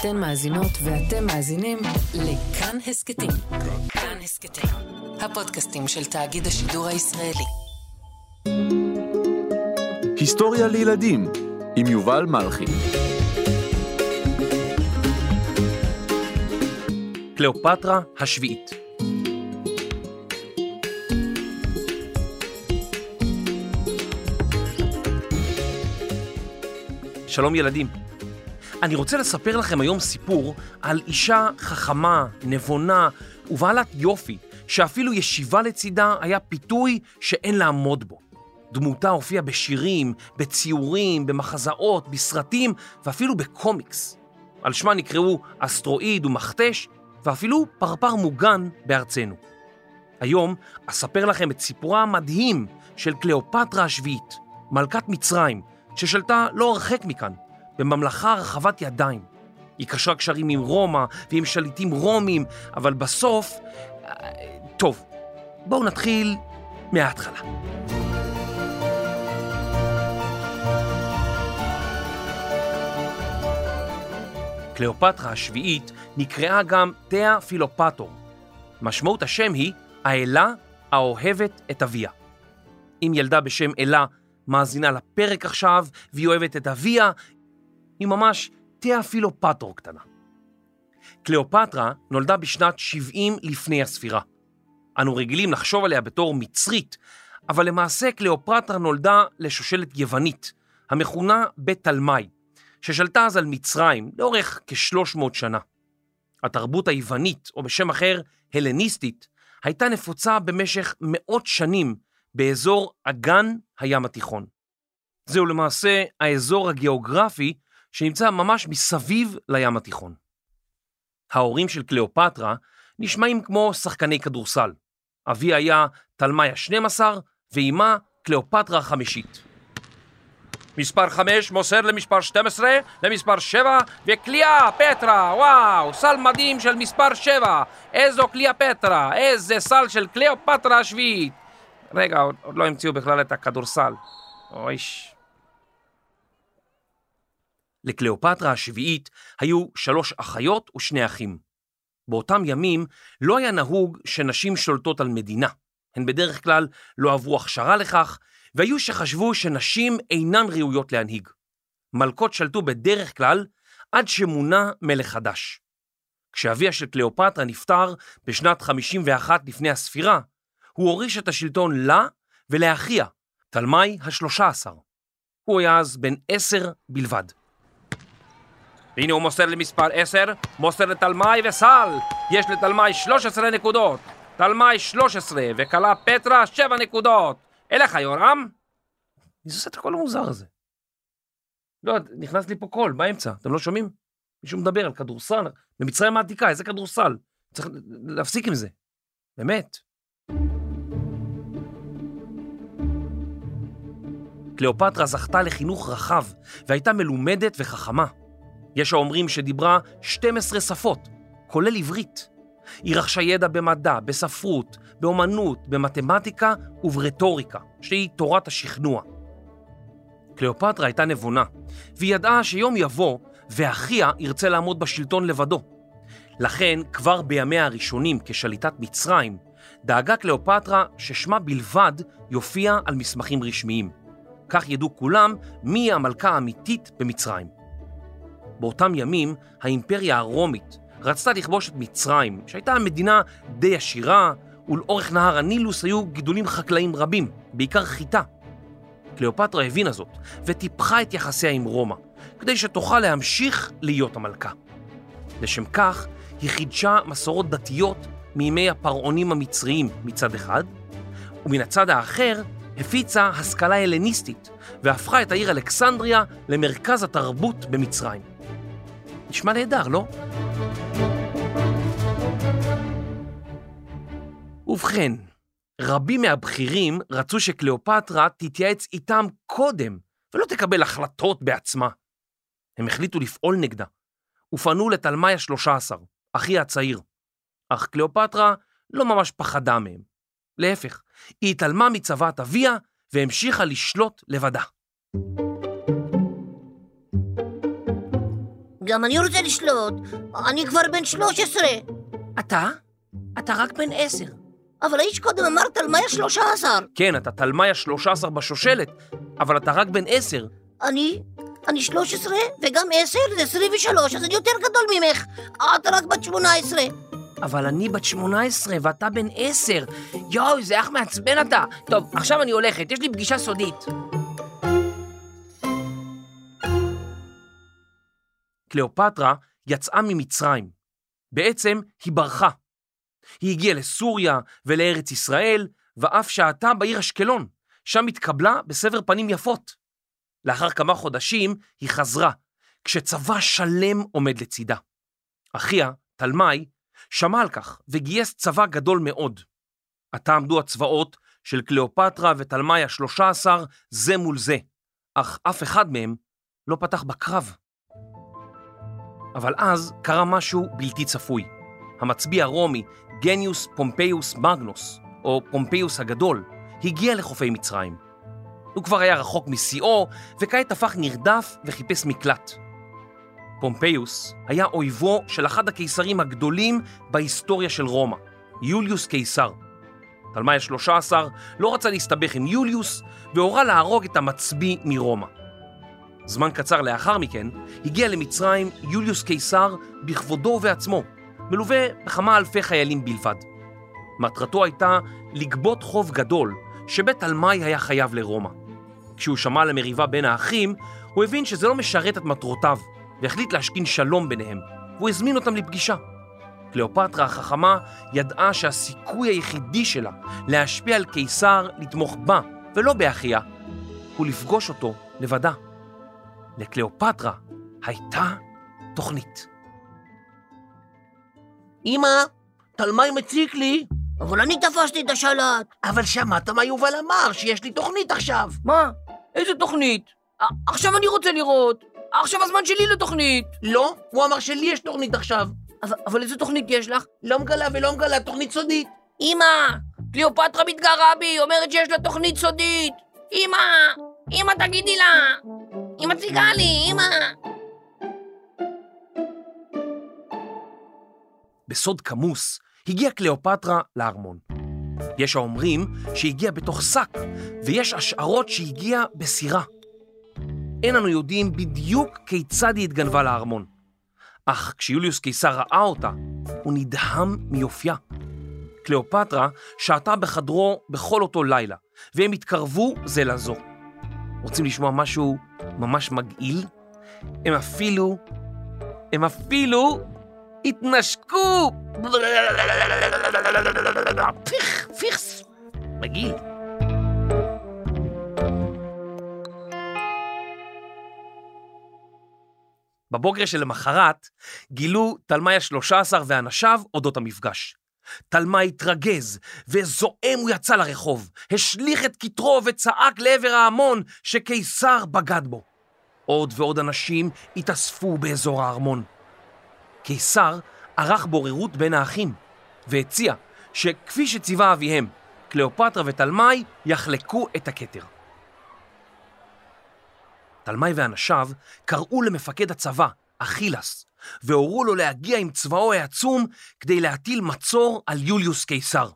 אתן מאזינות ואתם מאזינים לכאן הסכתים. כאן הסכתים, הפודקאסטים של תאגיד השידור הישראלי. היסטוריה לילדים עם יובל מלכי. קליאופטרה השביעית שלום ילדים. אני רוצה לספר לכם היום סיפור על אישה חכמה, נבונה ובעלת יופי, שאפילו ישיבה לצידה היה פיתוי שאין לעמוד בו. דמותה הופיעה בשירים, בציורים, במחזאות, בסרטים ואפילו בקומיקס. על שמה נקראו אסטרואיד ומכתש ואפילו פרפר מוגן בארצנו. היום אספר לכם את סיפורה המדהים של קליאופטרה השביעית, מלכת מצרים, ששלטה לא הרחק מכאן, בממלכה רחבת ידיים. היא קשרה קשרים עם רומא ועם שליטים רומים, אבל בסוף... טוב, בואו נתחיל מההתחלה. קליאופטרה השביעית נקראה גם תאה פילופטור. משמעות השם היא האלה האוהבת את אביה. אם ילדה בשם אלה מאזינה לפרק עכשיו והיא אוהבת את אביה, היא ממש תאה פילופטור קטנה. קליאופטרה נולדה בשנת 70 לפני הספירה. אנו רגילים לחשוב עליה בתור מצרית, אבל למעשה קליאופטרה נולדה לשושלת יוונית, המכונה בית תלמי, ששלטה אז על מצרים לאורך כ-300 שנה. התרבות היוונית, או בשם אחר, הלניסטית, הייתה נפוצה במשך מאות שנים באזור אגן הים התיכון. זהו למעשה האזור הגיאוגרפי שנמצא ממש מסביב לים התיכון. ההורים של קליאופטרה נשמעים כמו שחקני כדורסל. אבי היה תלמי ה-12 ואימה קליאופטרה החמישית. מספר 5 מוסר למספר 12, למספר 7, וקליאה פטרה, וואו, סל מדהים של מספר 7, איזו קליאה פטרה, איזה סל של קליאופטרה השביעית. רגע, עוד, עוד לא המציאו בכלל את הכדורסל. אויש. לקליאופטרה השביעית היו שלוש אחיות ושני אחים. באותם ימים לא היה נהוג שנשים שולטות על מדינה. הן בדרך כלל לא עברו הכשרה לכך, והיו שחשבו שנשים אינן ראויות להנהיג. מלכות שלטו בדרך כלל עד שמונה מלך חדש. כשאביה של קליאופטרה נפטר בשנת 51 לפני הספירה, הוא הוריש את השלטון לה ולאחיה, תלמי השלושה עשר. הוא היה אז בן עשר בלבד. הנה הוא מוסר למספר עשר, מוסר לתלמי וסל. יש לתלמי 13 נקודות. תלמי 13 וכלה פטרה 7 נקודות. אליך יורם. מי עושה את הקול המוזר הזה? לא, נכנס לי פה קול באמצע, אתם לא שומעים? מישהו מדבר על כדורסל, במצרים העתיקה, איזה כדורסל? צריך להפסיק עם זה, באמת. קליאופטרה זכתה לחינוך רחב והייתה מלומדת וחכמה. יש האומרים שדיברה 12 שפות, כולל עברית. היא רכשה ידע במדע, בספרות, באומנות, במתמטיקה וברטוריקה, שהיא תורת השכנוע. קליאופטרה הייתה נבונה, והיא ידעה שיום יבוא ואחיה ירצה לעמוד בשלטון לבדו. לכן, כבר בימיה הראשונים כשליטת מצרים, דאגה קליאופטרה ששמה בלבד יופיע על מסמכים רשמיים. כך ידעו כולם מי המלכה האמיתית במצרים. באותם ימים האימפריה הרומית רצתה לכבוש את מצרים, שהייתה מדינה די עשירה, ולאורך נהר הנילוס היו גידולים חקלאיים רבים, בעיקר חיטה. קליאופטרה הבינה זאת, וטיפחה את יחסיה עם רומא, כדי שתוכל להמשיך להיות המלכה. לשם כך, היא חידשה מסורות דתיות מימי הפרעונים המצריים מצד אחד, ומן הצד האחר הפיצה השכלה הלניסטית, והפכה את העיר אלכסנדריה למרכז התרבות במצרים. נשמע נהדר, לא? ובכן, רבים מהבכירים רצו שקליאופטרה תתייעץ איתם קודם, ולא תקבל החלטות בעצמה. הם החליטו לפעול נגדה, ופנו לתלמי השלושה עשר, אחי הצעיר. אך קליאופטרה לא ממש פחדה מהם. להפך, היא התעלמה מצוות אביה והמשיכה לשלוט לבדה. גם אני רוצה לשלוט. אני כבר בן 13. אתה? אתה רק בן עשר. אבל האיש קודם אמר תלמי ה-13. כן, אתה תלמי ה-13 בשושלת, אבל אתה רק בן עשר. אני? אני 13 וגם 10 זה 23, אז אני יותר גדול ממך. את רק בת 18. אבל אני בת 18 ואתה בן 10. יואו, איזה אח מעצבן אתה. טוב, עכשיו אני הולכת, יש לי פגישה סודית. קליאופטרה יצאה ממצרים. בעצם היא ברחה. היא הגיעה לסוריה ולארץ ישראל, ואף שהתה בעיר אשקלון, שם התקבלה בסבר פנים יפות. לאחר כמה חודשים היא חזרה, כשצבא שלם עומד לצידה. אחיה, תלמי, שמע על כך וגייס צבא גדול מאוד. עתה עמדו הצבאות של קליאופטרה ותלמי השלושה עשר זה מול זה, אך אף אחד מהם לא פתח בקרב. אבל אז קרה משהו בלתי צפוי. המצביא הרומי, גנאיוס פומפיוס מגנוס, או פומפיוס הגדול, הגיע לחופי מצרים. הוא כבר היה רחוק משיאו, וכעת הפך נרדף וחיפש מקלט. פומפיוס היה אויבו של אחד הקיסרים הגדולים בהיסטוריה של רומא, יוליוס קיסר. תלמי ה-13 לא רצה להסתבך עם יוליוס, והורה להרוג את המצביא מרומא. זמן קצר לאחר מכן הגיע למצרים יוליוס קיסר בכבודו ובעצמו, מלווה בכמה אלפי חיילים בלבד. מטרתו הייתה לגבות חוב גדול שבית תלמי היה חייב לרומא. כשהוא שמע על המריבה בין האחים, הוא הבין שזה לא משרת את מטרותיו, והחליט להשכין שלום ביניהם, והוא הזמין אותם לפגישה. קליאופטרה החכמה ידעה שהסיכוי היחידי שלה להשפיע על קיסר לתמוך בה, ולא באחיה, הוא לפגוש אותו לבדה. לקליאופטרה הייתה תוכנית. אמא, תלמי מציק לי. אבל אני תפסתי את השלט. אבל שמעת מה יובל אמר, שיש לי תוכנית עכשיו. מה? איזה תוכנית? עכשיו אני רוצה לראות. עכשיו הזמן שלי לתוכנית. לא, הוא אמר שלי יש תוכנית עכשיו. אבל, אבל איזה תוכנית יש לך? לא מגלה ולא מגלה, תוכנית סודית. אמא, קליאופטרה מתגרה בי, אומרת שיש לה תוכנית סודית. אמא, אמא תגידי לה. היא מציגה לי, אמא. בסוד כמוס הגיעה קליאופטרה לארמון. יש האומרים שהגיעה בתוך שק, ויש השערות שהגיעה בסירה. אין אנו יודעים בדיוק כיצד היא התגנבה לארמון. אך כשיוליוס קיסר ראה אותה, הוא נדהם מיופייה. קליאופטרה שהתה בחדרו בכל אותו לילה, והם התקרבו זה לזו. רוצים לשמוע משהו ממש מגעיל? הם אפילו, הם אפילו התנשקו! פיך, פיכס, מגעיל. בבוקר שלמחרת גילו תלמי השלושה עשר ואנשיו אודות המפגש. תלמי התרגז, וזועם הוא יצא לרחוב, השליך את כתרו וצעק לעבר ההמון שקיסר בגד בו. עוד ועוד אנשים התאספו באזור הארמון. קיסר ערך בוררות בין האחים, והציע שכפי שציווה אביהם, קליאופטרה ותלמי יחלקו את הכתר. תלמי ואנשיו קראו למפקד הצבא, אכילס, והורו לו להגיע עם צבאו העצום כדי להטיל מצור על יוליוס קיסר.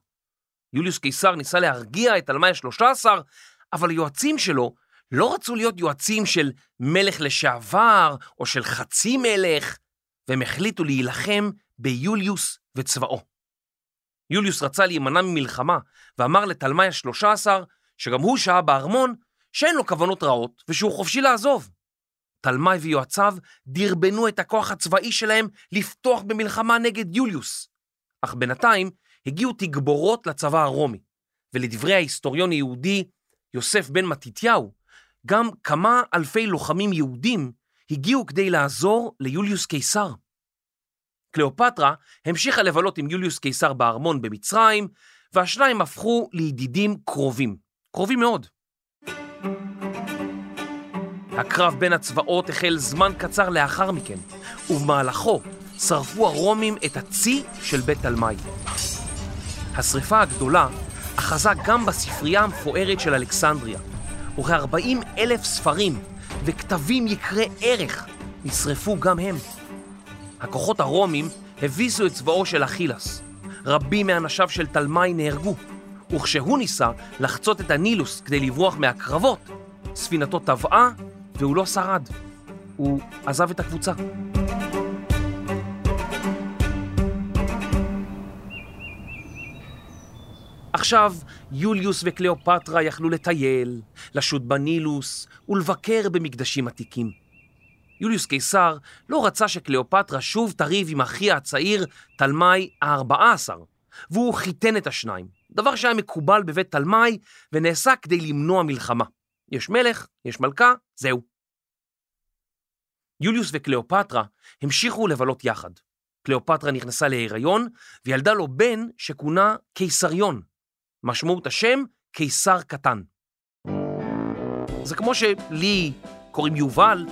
יוליוס קיסר ניסה להרגיע את השלושה עשר, אבל היועצים שלו לא רצו להיות יועצים של מלך לשעבר או של חצי מלך, והם החליטו להילחם ביוליוס וצבאו. יוליוס רצה להימנע ממלחמה, ואמר לתלמי השלושה עשר, שגם הוא שהה בארמון, שאין לו כוונות רעות ושהוא חופשי לעזוב. תלמי ויועציו דרבנו את הכוח הצבאי שלהם לפתוח במלחמה נגד יוליוס. אך בינתיים הגיעו תגבורות לצבא הרומי, ולדברי ההיסטוריון היהודי יוסף בן מתתיהו, גם כמה אלפי לוחמים יהודים הגיעו כדי לעזור ליוליוס קיסר. קליאופטרה המשיכה לבלות עם יוליוס קיסר בארמון במצרים, והשניים הפכו לידידים קרובים, קרובים מאוד. הקרב בין הצבאות החל זמן קצר לאחר מכן, ובמהלכו שרפו הרומים את הצי של בית תלמי. השרפה הגדולה אחזה גם בספרייה המפוארת של אלכסנדריה, וכ-40 אלף ספרים וכתבים יקרי ערך נשרפו גם הם. הכוחות הרומים הביסו את צבאו של אכילס. רבים מאנשיו של תלמי נהרגו, וכשהוא ניסה לחצות את הנילוס כדי לברוח מהקרבות, ספינתו טבעה והוא לא שרד. הוא עזב את הקבוצה. עכשיו יוליוס וקליאופטרה יכלו לטייל, לשוט בנילוס ולבקר במקדשים עתיקים. יוליוס קיסר לא רצה שקליאופטרה שוב תריב עם אחיה הצעיר, תלמי ה-14, והוא חיתן את השניים, דבר שהיה מקובל בבית תלמי ונעשה כדי למנוע מלחמה. יש מלך, יש מלכה, זהו. יוליוס וקליאופטרה המשיכו לבלות יחד. קליאופטרה נכנסה להיריון וילדה לו בן שכונה קיסריון. משמעות השם, קיסר קטן. זה כמו שלי קוראים יובל,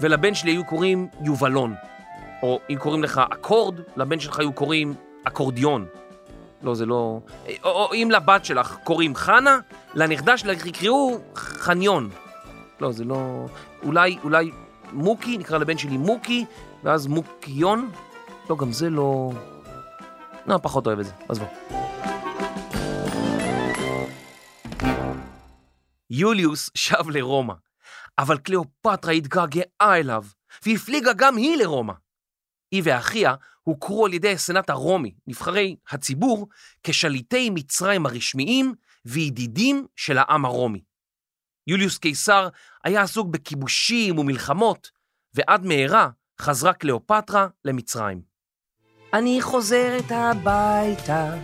ולבן שלי היו קוראים יובלון. או אם קוראים לך אקורד, לבן שלך היו קוראים אקורדיון. לא, זה לא... או, או אם לבת שלך קוראים חנה, לנכדה שלך יקראו חניון. לא, זה לא... אולי, אולי מוקי, נקרא לבן שלי מוקי, ואז מוקיון? לא, גם זה לא... לא, פחות אוהב את זה, עזבו. יוליוס שב לרומא, אבל קליאופטרה התגעגעה אליו, והפליגה גם היא לרומא. היא ואחיה הוכרו על ידי הסנאט הרומי, נבחרי הציבור, כשליטי מצרים הרשמיים וידידים של העם הרומי. יוליוס קיסר היה עסוק בכיבושים ומלחמות, ועד מהרה חזרה קליאופטרה למצרים. אני חוזרת הביתה,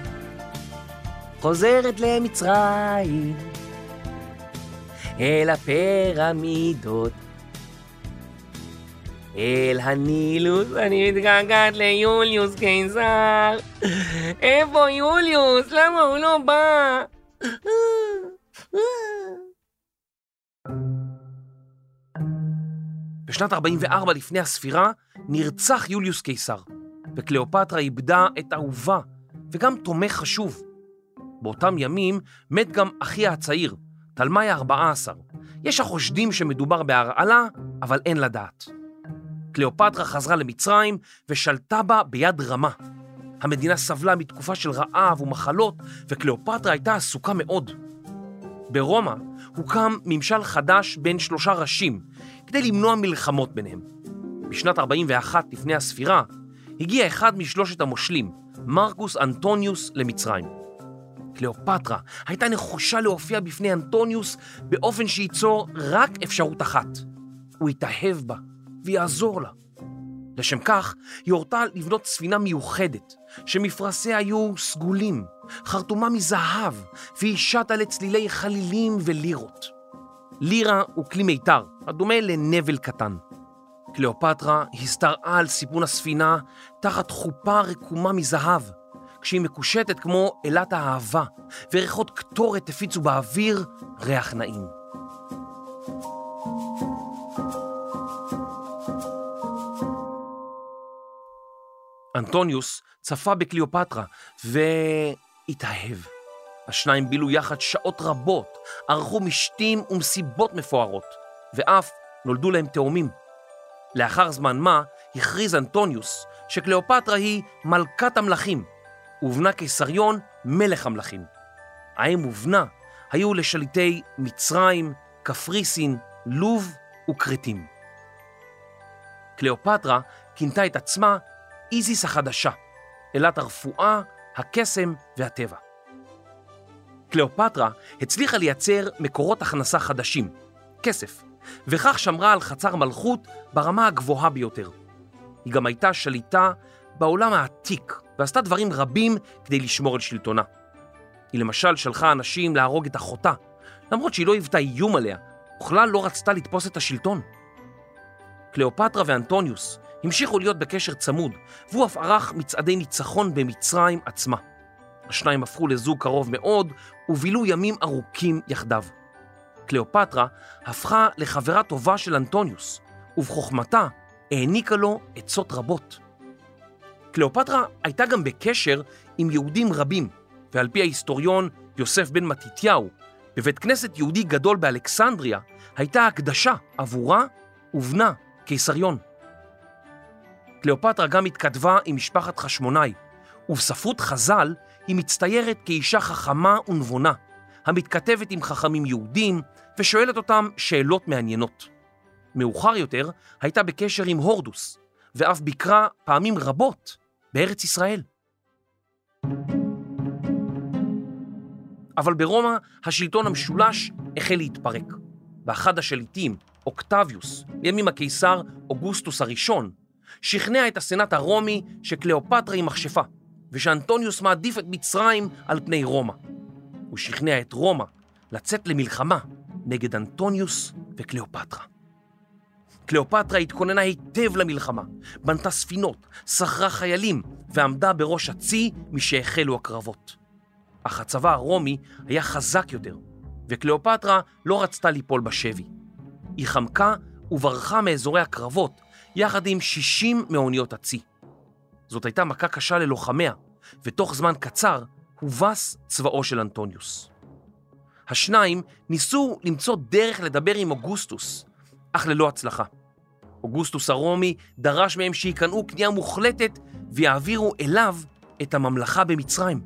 חוזרת למצרים, אל הפירמידות, אל הנילוס, אני מתגעגעת ליוליוס קיסר. איפה יוליוס? למה הוא לא בא? בשנת 44 לפני הספירה נרצח יוליוס קיסר, וקליאופטרה איבדה את אהובה וגם תומך חשוב. באותם ימים מת גם אחיה הצעיר, תלמי ה-14. יש החושדים שמדובר בהרעלה, אבל אין לדעת. קליאופטרה חזרה למצרים ושלטה בה ביד רמה. המדינה סבלה מתקופה של רעב ומחלות, וקליאופטרה הייתה עסוקה מאוד. ברומא הוקם ממשל חדש בין שלושה ראשים, כדי למנוע מלחמות ביניהם. בשנת 41 לפני הספירה, הגיע אחד משלושת המושלים, מרקוס אנטוניוס, למצרים. קליאופטרה הייתה נחושה להופיע בפני אנטוניוס באופן שייצור רק אפשרות אחת. הוא יתאהב בה ויעזור לה. לשם כך, היא הורתה לבנות ספינה מיוחדת, שמפרשיה היו סגולים, חרטומה מזהב, והיא שטה לצלילי חלילים ולירות. לירה הוא כלי מיתר, הדומה לנבל קטן. קליאופטרה הסתרעה על סיפון הספינה תחת חופה רקומה מזהב, כשהיא מקושטת כמו אלת האהבה, וריחות קטורת הפיצו באוויר ריח נעים. אנטוניוס צפה בקליאופטרה והתאהב. השניים בילו יחד שעות רבות, ערכו משתים ומסיבות מפוארות, ואף נולדו להם תאומים. לאחר זמן מה הכריז אנטוניוס שקליאופטרה היא מלכת המלכים, ובנה קיסריון מלך המלכים. האם ובנה היו לשליטי מצרים, קפריסין, לוב וכרתים. קליאופטרה כינתה את עצמה איזיס החדשה, אלת הרפואה, הקסם והטבע. קליאופטרה הצליחה לייצר מקורות הכנסה חדשים, כסף, וכך שמרה על חצר מלכות ברמה הגבוהה ביותר. היא גם הייתה שליטה בעולם העתיק ועשתה דברים רבים כדי לשמור על שלטונה. היא למשל שלחה אנשים להרוג את אחותה, למרות שהיא לא היוותה איום עליה, וכלל לא רצתה לתפוס את השלטון. קליאופטרה ואנטוניוס המשיכו להיות בקשר צמוד, והוא אף ערך מצעדי ניצחון במצרים עצמה. השניים הפכו לזוג קרוב מאוד, ובילו ימים ארוכים יחדיו. קליאופטרה הפכה לחברה טובה של אנטוניוס, ובחוכמתה העניקה לו עצות רבות. קליאופטרה הייתה גם בקשר עם יהודים רבים, ועל פי ההיסטוריון יוסף בן מתתיהו, בבית כנסת יהודי גדול באלכסנדריה הייתה הקדשה עבורה ובנה קיסריון. קליאופטרה גם התכתבה עם משפחת חשמונאי, ובספרות חז"ל היא מצטיירת כאישה חכמה ונבונה, המתכתבת עם חכמים יהודים ושואלת אותם שאלות מעניינות. מאוחר יותר הייתה בקשר עם הורדוס, ואף ביקרה פעמים רבות בארץ ישראל. אבל ברומא השלטון המשולש החל להתפרק, ואחד השליטים, אוקטביוס, לימים הקיסר אוגוסטוס הראשון, שכנע את הסנאט הרומי שקליאופטרה היא מכשפה, ושאנטוניוס מעדיף את מצרים על פני רומא. הוא שכנע את רומא לצאת למלחמה נגד אנטוניוס וקליאופטרה. קליאופטרה התכוננה היטב למלחמה, בנתה ספינות, שכרה חיילים ועמדה בראש הצי משהחלו הקרבות. אך הצבא הרומי היה חזק יותר, וקליאופטרה לא רצתה ליפול בשבי. היא חמקה וברחה מאזורי הקרבות יחד עם 60 מאוניות הצי. זאת הייתה מכה קשה ללוחמיה, ותוך זמן קצר הובס צבאו של אנטוניוס. השניים ניסו למצוא דרך לדבר עם אוגוסטוס, אך ללא הצלחה. אוגוסטוס הרומי דרש מהם שייכנעו כניעה מוחלטת ויעבירו אליו את הממלכה במצרים.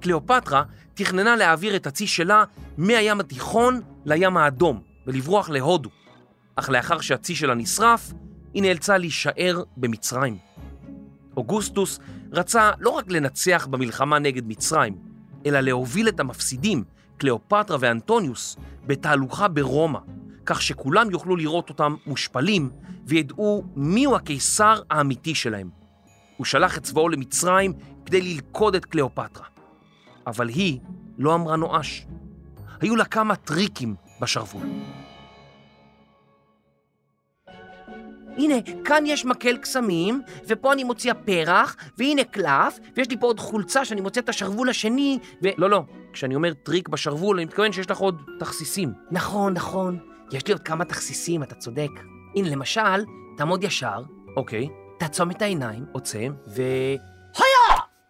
קליאופטרה תכננה להעביר את הצי שלה מהים התיכון לים האדום ולברוח להודו, אך לאחר שהצי שלה נשרף, היא נאלצה להישאר במצרים. אוגוסטוס רצה לא רק לנצח במלחמה נגד מצרים, אלא להוביל את המפסידים, קליאופטרה ואנטוניוס, בתהלוכה ברומא, כך שכולם יוכלו לראות אותם מושפלים וידעו מיהו הקיסר האמיתי שלהם. הוא שלח את צבאו למצרים כדי ללכוד את קליאופטרה. אבל היא לא אמרה נואש. היו לה כמה טריקים בשרוול. הנה, כאן יש מקל קסמים, ופה אני מוציאה פרח, והנה קלף, ויש לי פה עוד חולצה שאני מוצא את השרוול השני, ו... לא, לא, כשאני אומר טריק בשרוול, אני מתכוון שיש לך עוד תכסיסים. נכון, נכון, יש לי עוד כמה תכסיסים, אתה צודק. הנה, למשל, תעמוד ישר, אוקיי, תעצום את העיניים, עוצם. ו...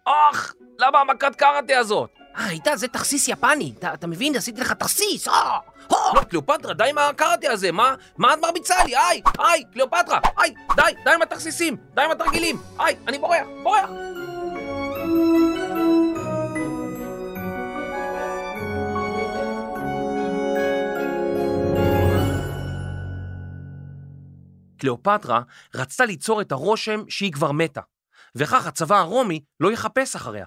אך, למה המכת קראטה הזאת? אה, איתה, זה תכסיס יפני, אתה, אתה מבין? עשיתי לך תכסיס, אה! אה! לא, קליאופטרה, די עם הקראטה הזה, מה? מה את מרביצה לי? היי, היי, קליאופטרה, היי, די, די עם התכסיסים, די עם התרגילים, היי, אני בורח, בורח. קליאופטרה רצתה ליצור את הרושם שהיא כבר מתה, וכך הצבא הרומי לא יחפש אחריה.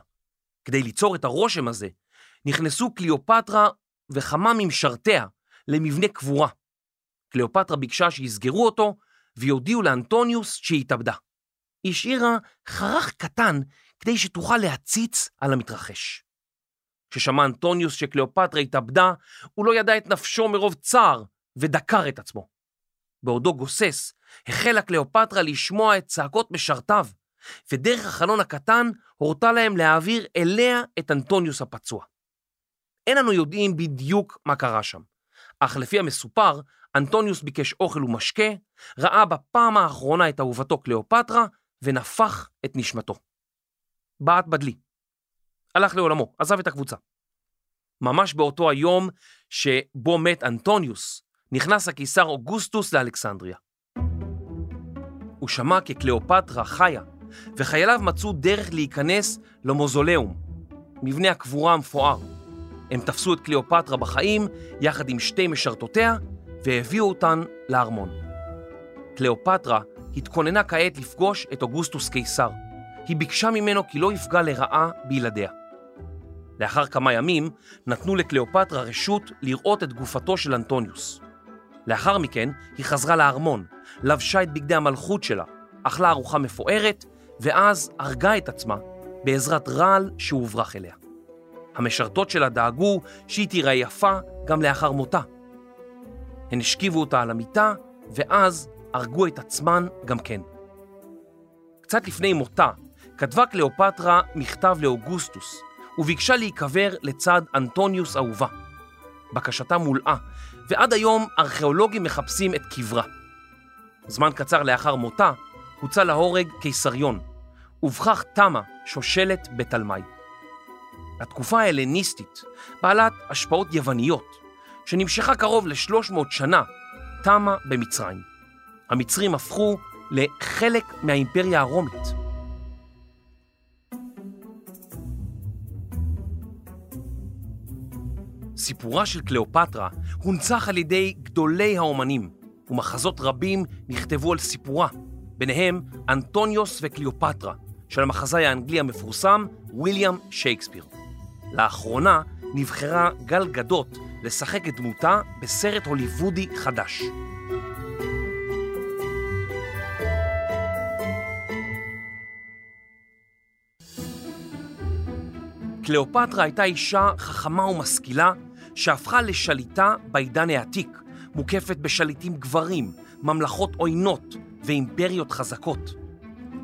כדי ליצור את הרושם הזה, נכנסו קליאופטרה וכמה ממשרתיה למבנה קבורה. קליאופטרה ביקשה שיסגרו אותו ויודיעו לאנטוניוס שהיא התאבדה. היא השאירה חרך קטן כדי שתוכל להציץ על המתרחש. כששמע אנטוניוס שקליאופטרה התאבדה, הוא לא ידע את נפשו מרוב צער ודקר את עצמו. בעודו גוסס, החלה קליאופטרה לשמוע את צעקות משרתיו, ודרך החלון הקטן הורתה להם להעביר אליה את אנטוניוס הפצוע. אין לנו יודעים בדיוק מה קרה שם, אך לפי המסופר, אנטוניוס ביקש אוכל ומשקה, ראה בפעם האחרונה את אהובתו קליאופטרה, ונפח את נשמתו. בעט בדלי. הלך לעולמו, עזב את הקבוצה. ממש באותו היום שבו מת אנטוניוס, נכנס הקיסר אוגוסטוס לאלכסנדריה. הוא שמע כי קליאופטרה חיה, וחייליו מצאו דרך להיכנס למוזולאום, מבנה הקבורה המפואר. הם תפסו את קליאופטרה בחיים יחד עם שתי משרתותיה והביאו אותן לארמון. קליאופטרה התכוננה כעת לפגוש את אוגוסטוס קיסר. היא ביקשה ממנו כי לא יפגע לרעה בילדיה. לאחר כמה ימים נתנו לקליאופטרה רשות לראות את גופתו של אנטוניוס. לאחר מכן היא חזרה לארמון, לבשה את בגדי המלכות שלה, אכלה ארוחה מפוארת, ואז הרגה את עצמה בעזרת רעל שהוברח אליה. המשרתות שלה דאגו שהיא תיראה יפה גם לאחר מותה. הן השכיבו אותה על המיטה, ואז הרגו את עצמן גם כן. קצת לפני מותה, כתבה קליאופטרה מכתב לאוגוסטוס, וביקשה להיקבר לצד אנטוניוס אהובה. בקשתה מולאה, ועד היום ארכיאולוגים מחפשים את קברה. זמן קצר לאחר מותה, הוצא להורג קיסריון, ובכך תמה שושלת בתלמי. התקופה ההלניסטית, בעלת השפעות יווניות, שנמשכה קרוב ל-300 שנה, תמה במצרים. המצרים הפכו לחלק מהאימפריה הרומית. סיפורה של קליאופטרה הונצח על ידי גדולי האומנים, ומחזות רבים נכתבו על סיפורה, ביניהם אנטוניוס וקליאופטרה, של המחזאי האנגלי המפורסם ויליאם שייקספיר. לאחרונה נבחרה גל גדות לשחק את דמותה בסרט הוליוודי חדש. קליאופטרה הייתה אישה חכמה ומשכילה שהפכה לשליטה בעידן העתיק, מוקפת בשליטים גברים, ממלכות עוינות ואימפריות חזקות.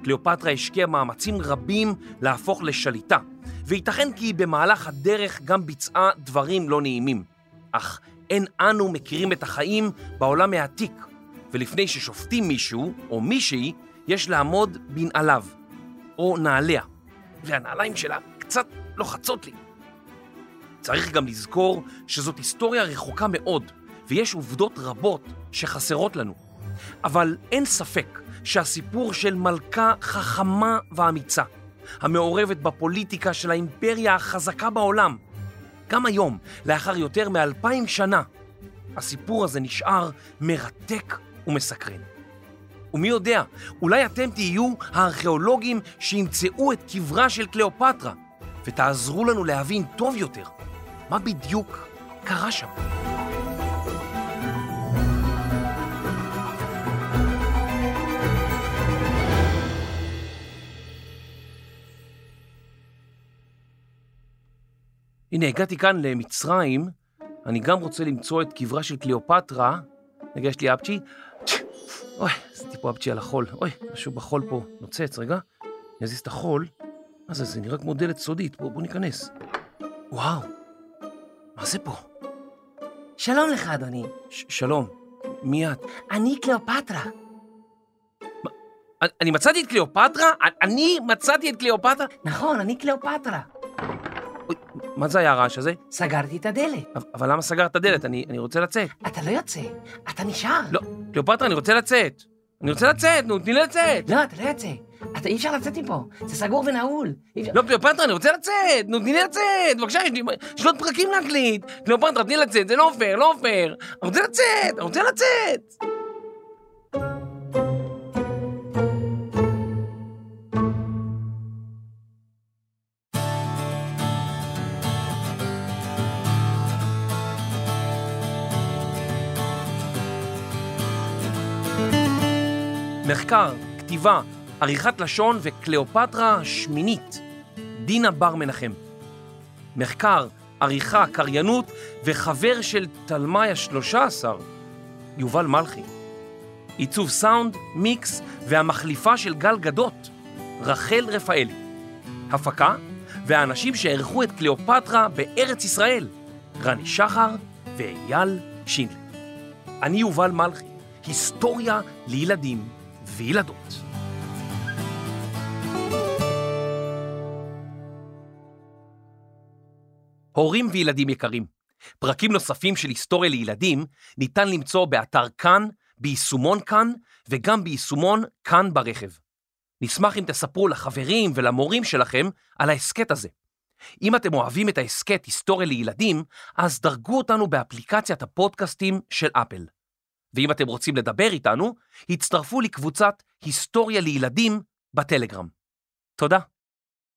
קליאופטרה השקיעה מאמצים רבים להפוך לשליטה, וייתכן כי במהלך הדרך גם ביצעה דברים לא נעימים. אך אין אנו מכירים את החיים בעולם העתיק, ולפני ששופטים מישהו או מישהי, יש לעמוד בנעליו, או נעליה, והנעליים שלה קצת לוחצות לי. צריך גם לזכור שזאת היסטוריה רחוקה מאוד, ויש עובדות רבות שחסרות לנו. אבל אין ספק שהסיפור של מלכה חכמה ואמיצה, המעורבת בפוליטיקה של האימפריה החזקה בעולם, גם היום, לאחר יותר מאלפיים שנה, הסיפור הזה נשאר מרתק ומסקרן. ומי יודע, אולי אתם תהיו הארכיאולוגים שימצאו את קברה של קליאופטרה, ותעזרו לנו להבין טוב יותר מה בדיוק קרה שם. הנה, הגעתי כאן למצרים, אני גם רוצה למצוא את קברה של קליאופטרה. רגע, יש לי אפצ'י. אוי, עשיתי פה אפצ'י על החול. אוי, משהו בחול פה נוצץ, רגע. אני אזיז את החול. מה זה, זה נראה כמו דלת סודית. בוא, בוא ניכנס. וואו, מה זה פה? שלום לך, אדוני. ש- שלום, מי את? אני קליאופטרה. אני מצאתי את קליאופטרה? אני מצאתי את קליאופטרה? נכון, אני קליאופטרה. מה זה היה הרעש הזה? סגרתי את הדלת. אבל- למה סגרת את הדלת? אני, אני רוצה לצאת. אתה לא יוצא, אתה נשאר. לא, קליאופטרה, אני רוצה לצאת. אני רוצה לצאת, נו, תני לי לצאת. לא, אתה לא יוצא. אתה אי אפשר לצאת מפה. זה סגור ונעול. לא, קליאופטרה, אני רוצה לצאת! נו, תני לי לצאת! בבקשה, יש לי עוד פרקים להקליט! קליאופטרה, תני לי לצאת, זה לא פייר, לא פייר! אני רוצה לצאת! אני רוצה לצאת! מחקר, כתיבה, עריכת לשון וקליאופטרה השמינית, דינה בר מנחם. מחקר, עריכה, קריינות וחבר של תלמי השלושה עשר, יובל מלכי. עיצוב סאונד, מיקס והמחליפה של גל גדות, רחל רפאלי. הפקה והאנשים שערכו את קליאופטרה בארץ ישראל, רני שחר ואייל שינדלר. אני יובל מלכי, היסטוריה לילדים וילדות. הורים וילדים יקרים, פרקים נוספים של היסטוריה לילדים ניתן למצוא באתר כאן, ביישומון כאן וגם ביישומון כאן ברכב. נשמח אם תספרו לחברים ולמורים שלכם על ההסכת הזה. אם אתם אוהבים את ההסכת היסטוריה לילדים, אז דרגו אותנו באפליקציית הפודקאסטים של אפל. ואם אתם רוצים לדבר איתנו, הצטרפו לקבוצת היסטוריה לילדים בטלגרם. תודה.